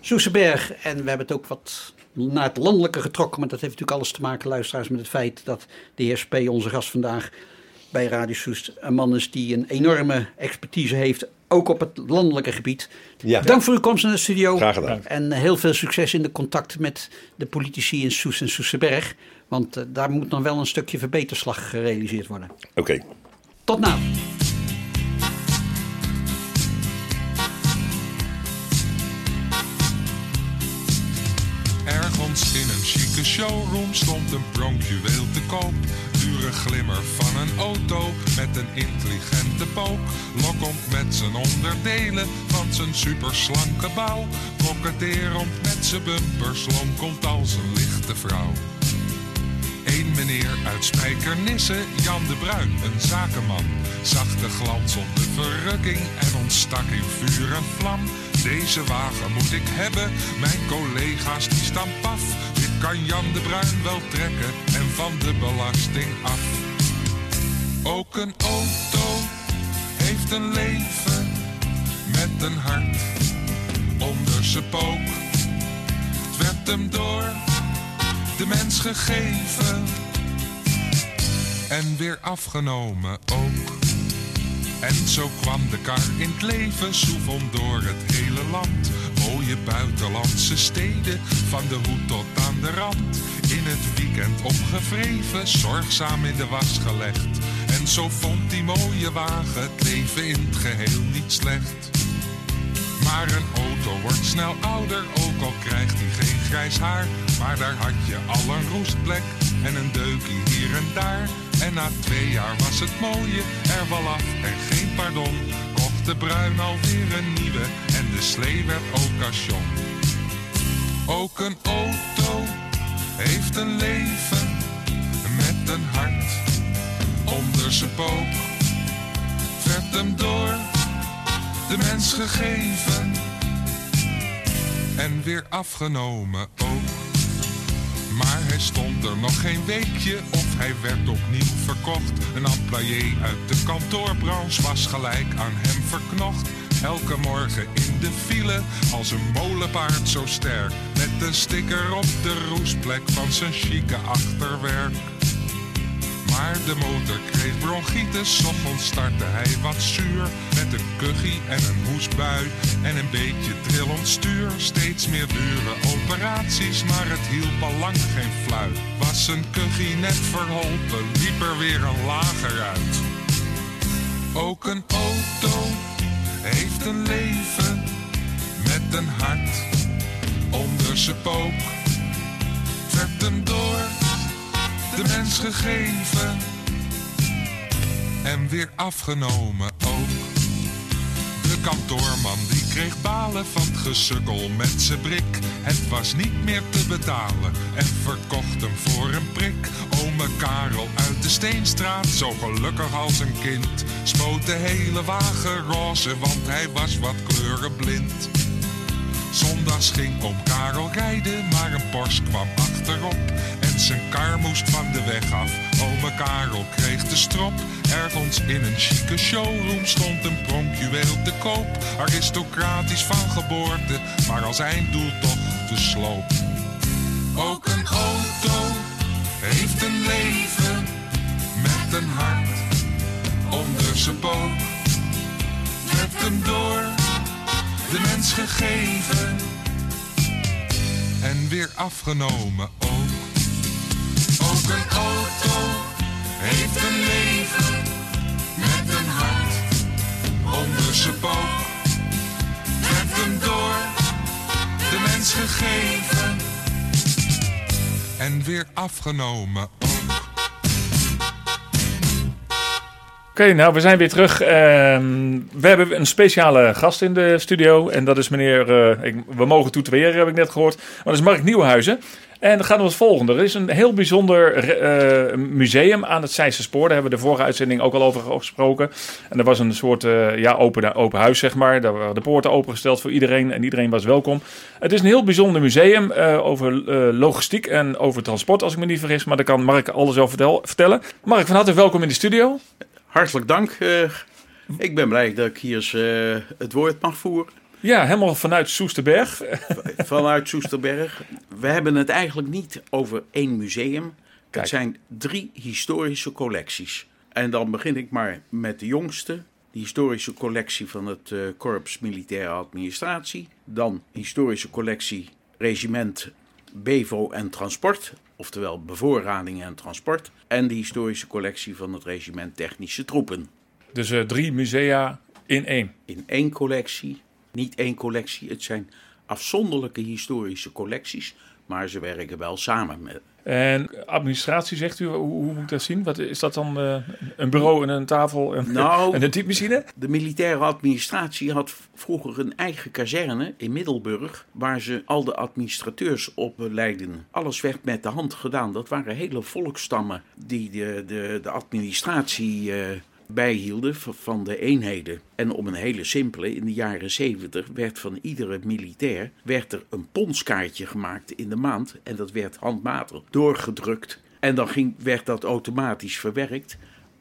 Speaker 2: Soesterberg. En we hebben het ook wat naar het landelijke getrokken, maar dat heeft natuurlijk alles te maken, luisteraars, met het feit dat de heer Spee, onze gast vandaag bij Radio Soest, een man is die een enorme expertise heeft, ook op het landelijke gebied.
Speaker 6: Ja.
Speaker 2: Dank voor uw komst naar de studio.
Speaker 6: Graag gedaan.
Speaker 2: En heel veel succes in de contact met de politici in Soest en Soesterberg. Want eh, daar moet nog wel een stukje verbeterslag gerealiseerd worden.
Speaker 6: Oké.
Speaker 2: Tot na.
Speaker 7: Chique showroom stond een pronkjuweel te koop. Dure glimmer van een auto met een intelligente pook. Lokkend met zijn onderdelen van zijn superslanke bouw. Koketterend met zijn bumpers lonkelt als een lichte vrouw. Eén meneer uit Spijkenisse, Jan de Bruin, een zakenman. Zag de glans op de verrukking en ontstak in vuur en vlam. Deze wagen moet ik hebben, mijn collega's die staan paf. Kan Jan de Bruin wel trekken en van de belasting af. Ook een auto heeft een leven met een hart onder zijn pook. Het werd hem door de mens gegeven en weer afgenomen ook. En zo kwam de kar in het leven, soefom door het hele land. Mooie buitenlandse steden, van de hoed tot aan de rand. In het weekend opgevreven, zorgzaam in de was gelegd. En zo vond die mooie wagen het leven in het geheel niet slecht. Maar een auto wordt snel ouder, ook al krijgt hij geen grijs haar. Maar daar had je al een roestplek en een deukje hier en daar. En na twee jaar was het mooie er wel af en geen pardon. De bruin alweer een nieuwe en de slee werd occasion. Ook een auto heeft een leven met een hart onder zijn pook. Werd hem door de mens gegeven en weer afgenomen ook. Maar hij stond er nog geen weekje of hij werd opnieuw verkocht. Een employé uit de kantoorbranche was gelijk aan hem verknocht. Elke morgen in de file als een molenpaard zo sterk. Met een sticker op de roestplek van zijn chique achterwerk. Maar de motor kreeg bronchitis, ochtends startte hij wat zuur. Met een kuchie en een hoesbui en een beetje trillend stuur. Steeds meer dure operaties, maar het hielp al lang geen fluit. Was een kuchie net verholpen, liep er weer een lager uit. Ook een auto heeft een leven met een hart onder zijn pook. Werd hem door de mens gegeven en weer afgenomen ook. De kantoorman die kreeg balen van het gesukkel met zijn brik. Het was niet meer te betalen en verkocht hem voor een prik. Ome Karel uit de Steenstraat, zo gelukkig als een kind. Spoot de hele wagen roze, want hij was wat kleurenblind. Zondags ging oom Karel rijden, maar een Porsche kwam achterop. En zijn kar moest van de weg af. Ome Karel kreeg de strop. Ergens in een chique showroom stond een pronkjuweel te koop. Aristocratisch van geboorte, maar als einddoel toch de sloop. Ook een auto heeft een leven met een hart onder zijn pook. Werd hem door de mens gegeven en weer afgenomen ook. Ook een auto heeft een leven met een hart onder zijn pook. Werd hem door de mens gegeven en weer afgenomen
Speaker 3: Oké, nou we zijn weer terug. Ehm, we hebben een speciale gast in de studio. En dat is meneer, ik, we mogen toeteren, heb ik net gehoord. Maar dat is Mark Nieuwenhuizen. En dan gaan we het volgende. Er is een heel bijzonder eh, museum aan het Zeisse Spoor. Daar hebben we de vorige uitzending ook al over gesproken. En er was een soort eh, ja, open, open huis, zeg maar. Daar waren de poorten opengesteld voor iedereen en iedereen was welkom. Het is een heel bijzonder museum over logistiek en over transport, als ik me niet vergis. Maar daar kan Mark alles over vertel- vertellen. Mark, van harte welkom in de studio.
Speaker 8: Hartelijk dank. eh, ik ben blij dat ik hier eens, eh, het woord mag voeren
Speaker 3: Ja, helemaal vanuit Soesterberg.
Speaker 8: vanuit Soesterberg. We hebben het eigenlijk niet over één museum.
Speaker 3: Kijk.
Speaker 8: Het zijn drie historische collecties. En dan begin ik maar met de jongste. De historische collectie van het eh, Korps Militaire Administratie. Dan historische collectie Regiment Bevo en Transport. Oftewel bevoorrading en transport. En de historische collectie van het Regiment Technische Troepen.
Speaker 3: Dus eh, drie musea in één.
Speaker 8: in één collectie. Niet één collectie, het zijn afzonderlijke historische collecties, maar ze werken wel samen met.
Speaker 3: En administratie, zegt u, hoe, hoe moet ik dat zien? Wat, is dat dan eh, een bureau en een tafel en,
Speaker 8: Nou.
Speaker 3: en een typemachine?
Speaker 8: De militaire administratie had vroeger een eigen kazerne in Middelburg, waar ze al de administrateurs opleidden. Alles werd met de hand gedaan. Dat waren hele volkstammen die de, de, de administratie eh, bijhielden van de eenheden. En om een hele simpele, in de jaren 70 werd van iedere militair werd er een ponskaartje gemaakt in de maand. En dat werd handmatig doorgedrukt. En dan ging, werd dat automatisch verwerkt.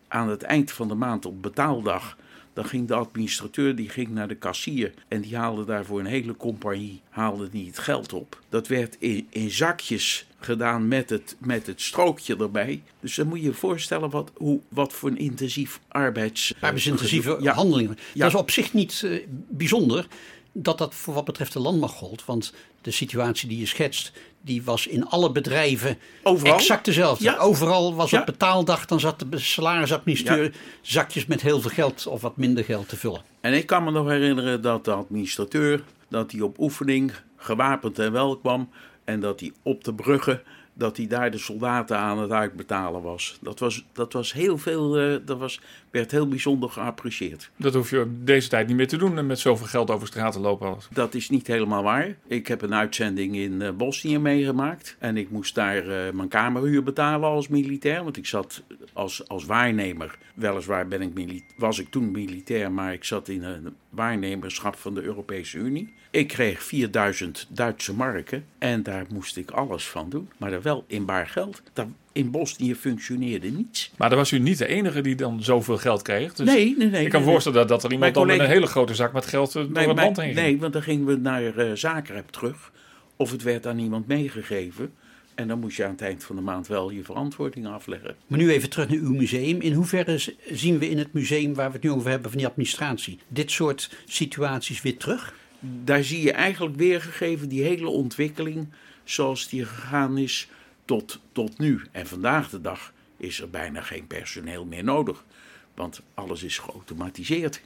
Speaker 8: Aan het eind van de maand op betaaldag dan ging de administrateur die ging naar de kassier en die haalde daarvoor een hele compagnie haalde die het geld op. Dat werd in, in zakjes gedaan met het, met het strookje erbij. Dus dan moet je je voorstellen wat, hoe, wat voor een intensief arbeids...
Speaker 2: Arbeidsintensieve
Speaker 8: Ja.
Speaker 2: handelingen.
Speaker 8: Ja.
Speaker 2: Dat is op zich niet eh, bijzonder. Dat dat voor wat betreft de landmacht gold. Want de situatie die je schetst, die was in alle bedrijven
Speaker 8: Overal?
Speaker 2: exact dezelfde.
Speaker 8: Ja.
Speaker 2: Overal was
Speaker 8: Ja.
Speaker 2: op betaaldag, dan zat de salarisadministrateur zakjes met heel veel geld of wat minder geld te vullen.
Speaker 8: En ik kan me nog herinneren dat de administrateur, dat hij op oefening gewapend en wel kwam. En dat hij op de bruggen, dat hij daar de soldaten aan het uitbetalen was. Dat was, dat was heel veel, eh, dat was, werd heel bijzonder geapprecieerd.
Speaker 3: Dat hoef je op deze tijd niet meer te doen en met zoveel geld over straat te lopen.
Speaker 8: Dat is niet helemaal waar. Ik heb een uitzending in eh, Bosnië meegemaakt. En ik moest daar eh, mijn kamerhuur betalen als militair. Want ik zat als, als waarnemer. Weliswaar ben ik was ik toen militair, maar ik zat in een waarnemerschap van de Europese Unie. Ik kreeg 4000 Duitse marken. En daar moest ik alles van doen. Maar dan wel in baar geld. Dat, in Bosnië functioneerde niets.
Speaker 3: Maar dan was u niet de enige die dan zoveel geld kreeg. Dus
Speaker 8: nee, nee, nee.
Speaker 3: ik kan me
Speaker 8: nee,
Speaker 3: voorstellen dat, dat er iemand dan met een hele grote zak met geld eh, door
Speaker 8: Nee,
Speaker 3: het land heen ging.
Speaker 8: nee, want dan gingen we naar eh Zagreb terug. Of het werd aan iemand meegegeven. En dan moest je aan het eind van de maand wel je verantwoording afleggen.
Speaker 2: Maar nu even terug naar uw museum. In hoeverre zien we in het museum waar we het nu over hebben van die administratie dit soort situaties weer terug?
Speaker 8: Daar zie je eigenlijk weergegeven die hele ontwikkeling zoals die gegaan is tot, tot nu. En vandaag de dag is er bijna geen personeel meer nodig. Want alles is geautomatiseerd.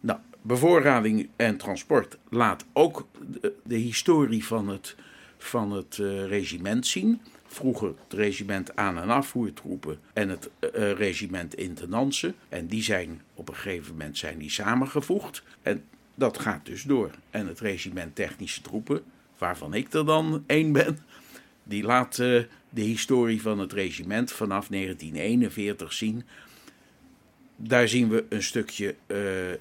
Speaker 8: Nou, bevoorrading en transport laat ook de, de historie van het, van het eh, regiment zien. Vroeger het regiment aan- en afvoertroepen en het eh, regiment intendansen. En die zijn op een gegeven moment zijn die samengevoegd. En dat gaat dus door. En het regiment technische troepen, waarvan ik er dan één ben, die laat eh, de historie van het regiment vanaf 1941 zien. Daar zien we een stukje eh, eh,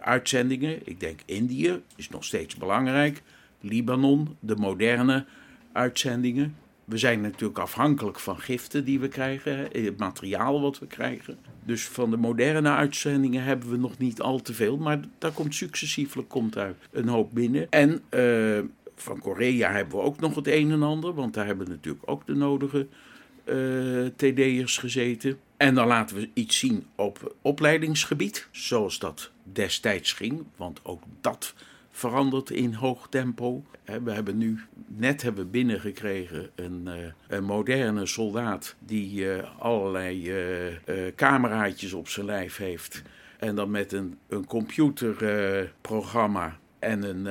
Speaker 8: uitzendingen. Ik denk Indië is nog steeds belangrijk. Libanon, de moderne uitzendingen. We zijn natuurlijk afhankelijk van giften die we krijgen, hè, het materiaal wat we krijgen. Dus van de moderne uitzendingen hebben we nog niet al te veel, maar daar komt successieflijk komt uit een hoop binnen. En eh, van Korea hebben we ook nog het een en ander, want daar hebben natuurlijk ook de nodige eh, TD'ers gezeten. En dan laten we iets zien op opleidingsgebied, zoals dat destijds ging, want ook dat verandert in hoog tempo. We hebben nu, net hebben we binnengekregen een, eh, een moderne soldaat die eh, allerlei eh, cameraatjes op zijn lijf heeft. En dan met een, een computerprogramma en een,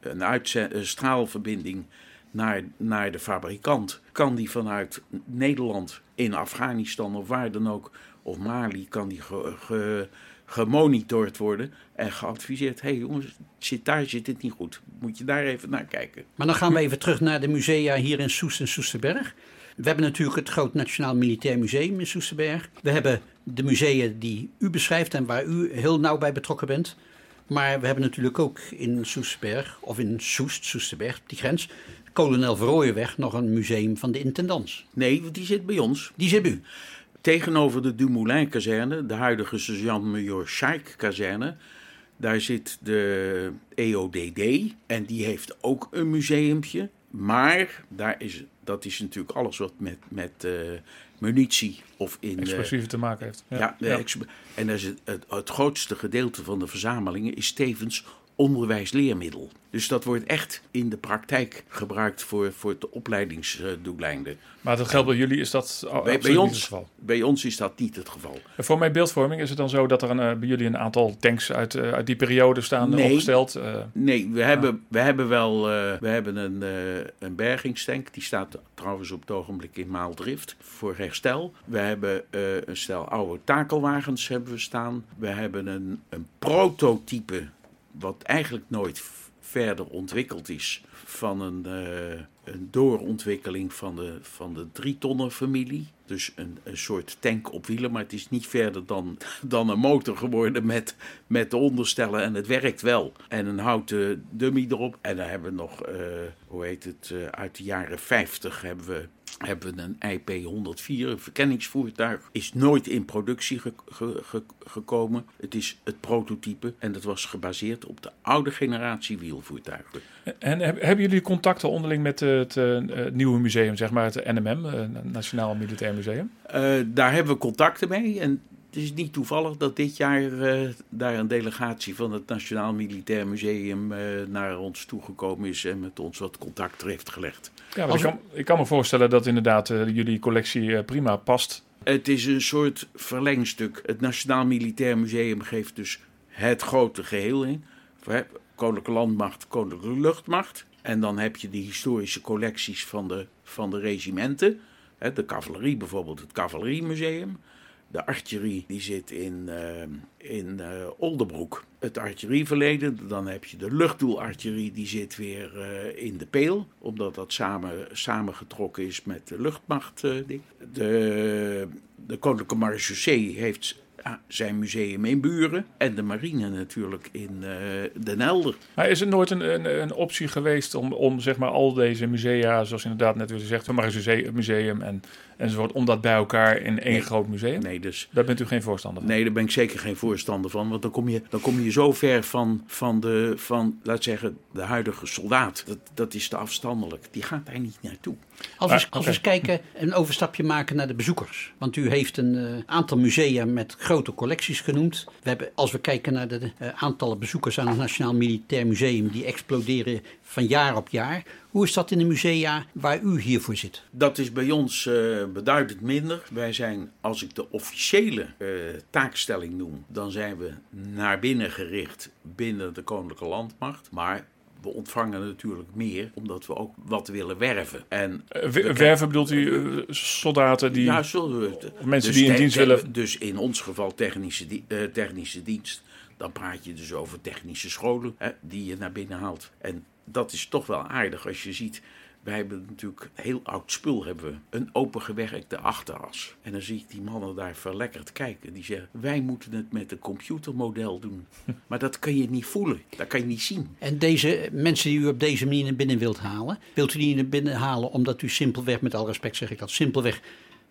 Speaker 8: een, een straalverbinding naar, naar de fabrikant. Kan die vanuit Nederland in Afghanistan of waar dan ook, of Mali, kan die gemonitord worden en geadviseerd. Hé hey jongens, zit, daar zit het niet goed. Moet je daar even naar kijken.
Speaker 2: Maar dan gaan we even terug naar de musea hier in Soest en Soesterberg. We hebben natuurlijk het Groot Nationaal Militair Museum in Soesterberg. We hebben de musea die u beschrijft en waar u heel nauw bij betrokken bent. Maar we hebben natuurlijk ook in Soesterberg, of in Soest, Soesterberg, die grens, Kolonel Verrooyenweg, nog een museum van de intendants.
Speaker 8: Nee, want die zit bij ons.
Speaker 2: Die zit bij u.
Speaker 8: Tegenover de Dumoulin-kazerne, de huidige sergeant-major Scheik-kazerne, daar zit de EODD en die heeft ook een museumpje. Maar daar is, dat is natuurlijk alles wat met, met eh, munitie of in... eh,
Speaker 3: Explosieven te maken heeft.
Speaker 8: ja, en dat is het, het, het grootste gedeelte van de verzamelingen is tevens onderwijsleermiddel. Dus dat wordt echt in de praktijk gebruikt voor, voor de opleidingsdoeleinden.
Speaker 3: Maar dat geldt bij jullie, is dat
Speaker 8: Bij,
Speaker 3: niet het
Speaker 8: ons,
Speaker 3: geval.
Speaker 8: bij ons is dat niet het geval.
Speaker 3: En Voor mijn beeldvorming is het dan zo dat er een, eh, bij jullie een aantal tanks uit, eh, uit die periode staan eh,
Speaker 8: Nee.
Speaker 3: opgesteld.
Speaker 8: Nee, we hebben, we hebben wel we hebben een, een bergingstank. Die staat trouwens op het ogenblik in Maaldrift voor herstel. We hebben een stel oude takelwagens hebben we staan. We hebben een, een prototype, wat eigenlijk nooit verder ontwikkeld is, van een, eh, een doorontwikkeling van de, van de drietonnen familie. Dus een, een soort tank op wielen, maar het is niet verder dan, dan een motor geworden met, met de onderstellen. En het werkt wel. En een houten dummy erop. En dan hebben we nog, eh, hoe heet het, eh, uit de jaren 50 hebben we, hebben we een IP-104, een verkenningsvoertuig. Is nooit in productie ge- ge- ge- gekomen. Het is het prototype en dat was gebaseerd op de oude generatie wielvoertuigen.
Speaker 3: En heb- hebben jullie contacten onderling met het eh, eh, nieuwe museum, zeg maar het NMM, eh, Nationaal Militair Museum?
Speaker 8: Daar hebben we contacten mee. En Het is niet toevallig dat dit jaar eh, daar een delegatie van het Nationaal Militair Museum eh, naar ons toegekomen is en met ons wat contact heeft gelegd.
Speaker 3: Ja, maar ik, kan, ik kan me voorstellen dat inderdaad eh, jullie collectie prima past.
Speaker 8: Het is een soort verlengstuk. Het Nationaal Militair Museum geeft dus het grote geheel in. Koninklijke Landmacht, Koninklijke Luchtmacht. En dan heb je de historische collecties van de, van de regimenten. De cavalerie bijvoorbeeld, het Cavaleriemuseum. De artillerie die zit in, eh, in eh, Oldenbroek. Het artillerieverleden. Dan heb je de luchtdoelartillerie die zit weer eh, in de Peel. Omdat dat samen, samengetrokken is met de luchtmacht. de, de Koninklijke Marechaussee heeft zijn museum in Buren. En de marine natuurlijk in Den Helder.
Speaker 3: Maar is het nooit een, een, een optie geweest om, om zeg maar al deze musea, zoals inderdaad net u maar een museum en, enzovoort, om dat bij elkaar in één
Speaker 8: Nee.
Speaker 3: groot museum?
Speaker 8: Nee, dus
Speaker 3: Daar bent u geen voorstander van?
Speaker 8: Nee, daar ben ik zeker geen voorstander van. Want dan kom je, dan kom je zo ver van, van, de, van, laat zeggen, de huidige soldaat. Dat, dat is te afstandelijk. Die gaat daar niet naartoe.
Speaker 2: Als we,
Speaker 3: Ah,
Speaker 2: als we eens kijken, een overstapje maken naar de bezoekers. Want u heeft een eh, aantal musea met grote collecties genoemd. We hebben, als we kijken naar de eh, aantallen bezoekers aan het Nationaal Militair Museum, die exploderen van jaar op jaar. Hoe is dat in de musea waar u hiervoor zit?
Speaker 8: Dat is bij ons eh, beduidend minder. Wij zijn, als ik de officiële eh, taakstelling noem, dan zijn we naar binnen gericht binnen de Koninklijke Landmacht. Maar we ontvangen natuurlijk meer, omdat we ook wat willen werven. En
Speaker 3: Eh, werven bedoelt u soldaten die...
Speaker 8: Ja, het-
Speaker 3: Mensen die in dienst willen-
Speaker 8: Dus in ons geval technische, di- eh, technische dienst. Dan praat je dus over technische scholen hè, die je naar binnen haalt. En dat is toch wel aardig als je ziet. Wij hebben natuurlijk heel oud spul. Hebben we een opengewerkte achteras. En dan zie ik die mannen daar verlekkerd kijken. Die zeggen, wij moeten het met een computermodel doen. Maar dat kan je niet voelen. Dat kan je niet zien.
Speaker 2: En deze mensen die u op deze manier naar binnen wilt halen, wilt u die naar binnen halen omdat u simpelweg, met al respect zeg ik dat, simpelweg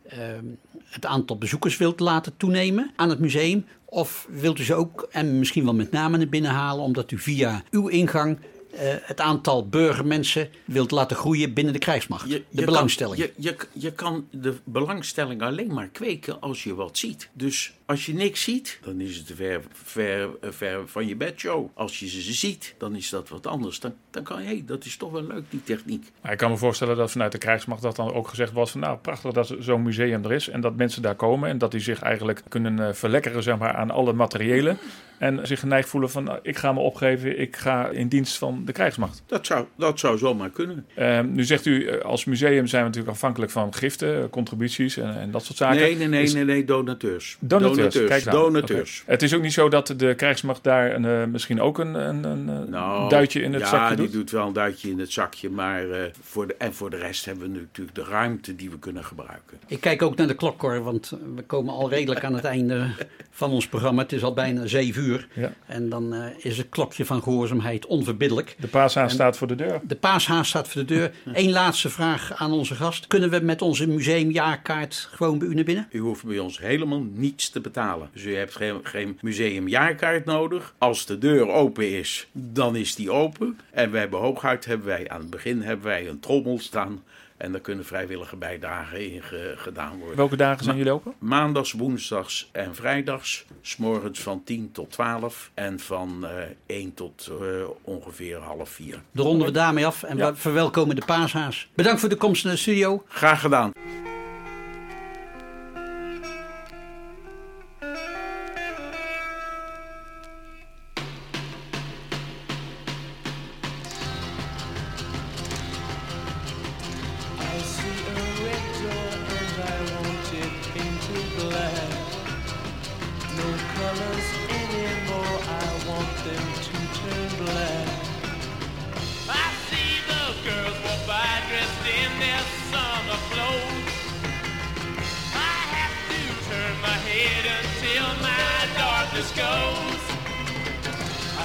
Speaker 2: ehm, het aantal bezoekers wilt laten toenemen aan het museum? Of wilt u ze ook, en misschien wel met name naar binnen halen, omdat u via uw ingang het aantal burgermensen wilt laten groeien binnen de krijgsmacht?
Speaker 8: Je-
Speaker 2: de belangstelling.
Speaker 8: Kan, je, je, je kan de belangstelling alleen maar kweken als je wat ziet. Dus als je niks ziet, dan is het ver, ver, ver van je bedshow. Als je ze ziet, dan is dat wat anders. Dan, dan kan je, hé, dat is toch wel leuk, die techniek.
Speaker 3: Maar ik kan me voorstellen dat vanuit de krijgsmacht dat dan ook gezegd was van nou prachtig dat zo'n museum er is en dat mensen daar komen en dat die zich eigenlijk kunnen eh, verlekkeren zeg maar, aan alle materiëlen en zich geneigd voelen van nou, ik ga me opgeven, ik ga in dienst van de krijgsmacht.
Speaker 8: Dat zou, dat zou zomaar kunnen.
Speaker 3: Ehm, nu zegt u eh, als museum zijn we natuurlijk afhankelijk van giften, contributies en, en dat soort zaken.
Speaker 8: Nee, nee, nee,
Speaker 3: Is-
Speaker 8: nee, nee, donateurs.
Speaker 3: Donateurs, kijk nou.
Speaker 8: donateurs.
Speaker 3: Oké. Het is ook niet zo dat de krijgsmacht daar een, eh, misschien ook een, een, een eh,
Speaker 8: Nou,
Speaker 3: duitje in het
Speaker 8: ja,
Speaker 3: zakje
Speaker 8: die
Speaker 3: doet?
Speaker 8: doet wel een duitje in het zakje. Maar eh, voor de, en voor de rest hebben we natuurlijk de ruimte die we kunnen gebruiken.
Speaker 2: Ik kijk ook naar de klok, hoor, want we komen al redelijk aan het einde van ons programma. Het is al bijna zeven uur.
Speaker 3: Ja.
Speaker 2: En dan eh, is het klokje van gehoorzaamheid onverbiddelijk.
Speaker 3: De paashaan staat voor de deur.
Speaker 2: De paashaas staat voor de deur. Eén laatste vraag aan onze gast. Kunnen we met onze museumjaarkaart gewoon bij u naar binnen?
Speaker 8: U hoeft bij ons helemaal niets te betalen. Dus u hebt geen, geen museumjaarkaart nodig. Als de deur open is, dan is die open. En we hebben hooguit, hebben wij, aan het begin hebben wij een trommel staan. En daar kunnen vrijwillige bijdragen in ge- gedaan worden.
Speaker 3: Welke dagen zijn jullie open?
Speaker 8: Maandags, woensdags en vrijdags. S'morgens van 10 tot 12. En van eh 1 tot eh, ongeveer half 4.
Speaker 2: Dan ronden we daarmee af en we verwelkomen de paashaas. Bedankt voor de komst naar de studio.
Speaker 8: Graag gedaan.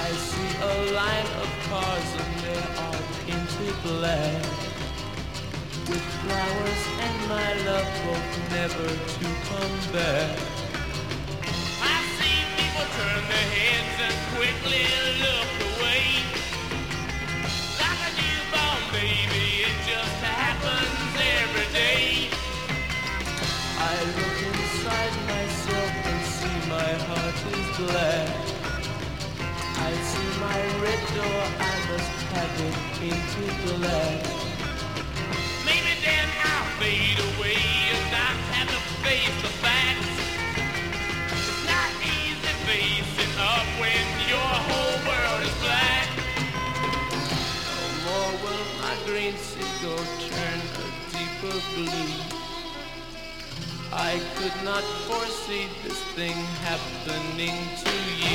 Speaker 5: I see a line of cars and they are painted black with flowers and my love both never to come back. I see people turn their heads and quickly look away. Like a newborn baby, it just happens every day. I look inside myself and see my heart is
Speaker 9: black. I my red door, I must have it painted black.
Speaker 10: Maybe then I'll fade away and not have to face the facts. It's not easy facing up when your whole world is black.
Speaker 9: No more will my green seagull turn a deeper blue. I could not foresee this thing happening to you.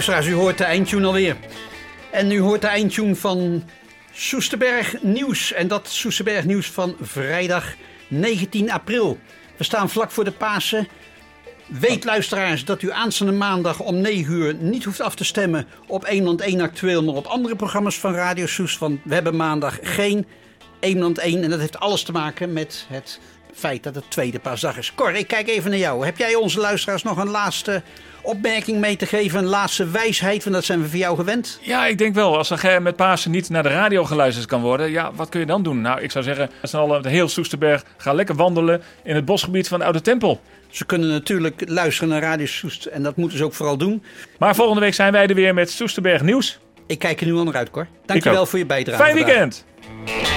Speaker 2: Luisteraars, u hoort de eindtune alweer. En u hoort de eindtune van Soesterberg Nieuws. En dat Soesterberg Nieuws van vrijdag 19 april. We staan vlak voor de Pasen. Weet luisteraars dat u aanstaande maandag om 9 uur niet hoeft af te stemmen op 1 land 1 actueel, maar op andere programma's van Radio Soes. Want we hebben maandag geen 1 land 1 en dat heeft alles te maken met het feit dat het tweede paasdag is. Cor, ik kijk even naar jou. Heb jij onze luisteraars nog een laatste opmerking mee te geven, een laatste wijsheid? Want dat zijn we van jou gewend.
Speaker 3: Ja, ik denk wel. Als er met Pasen niet naar de radio geluisterd kan worden, ja, wat kun je dan doen? Nou, ik zou zeggen, met z'n allen, de heel Soesterberg, ga lekker wandelen in het bosgebied van de Oude Tempel.
Speaker 2: Ze kunnen natuurlijk luisteren naar Radio Soest en dat moeten ze ook vooral doen.
Speaker 3: Maar volgende week zijn wij er weer met Soesterberg Nieuws.
Speaker 2: Ik kijk er nu al naar uit, Cor. Dankjewel voor je bijdrage.
Speaker 3: Fijn
Speaker 2: vandaag.
Speaker 3: weekend!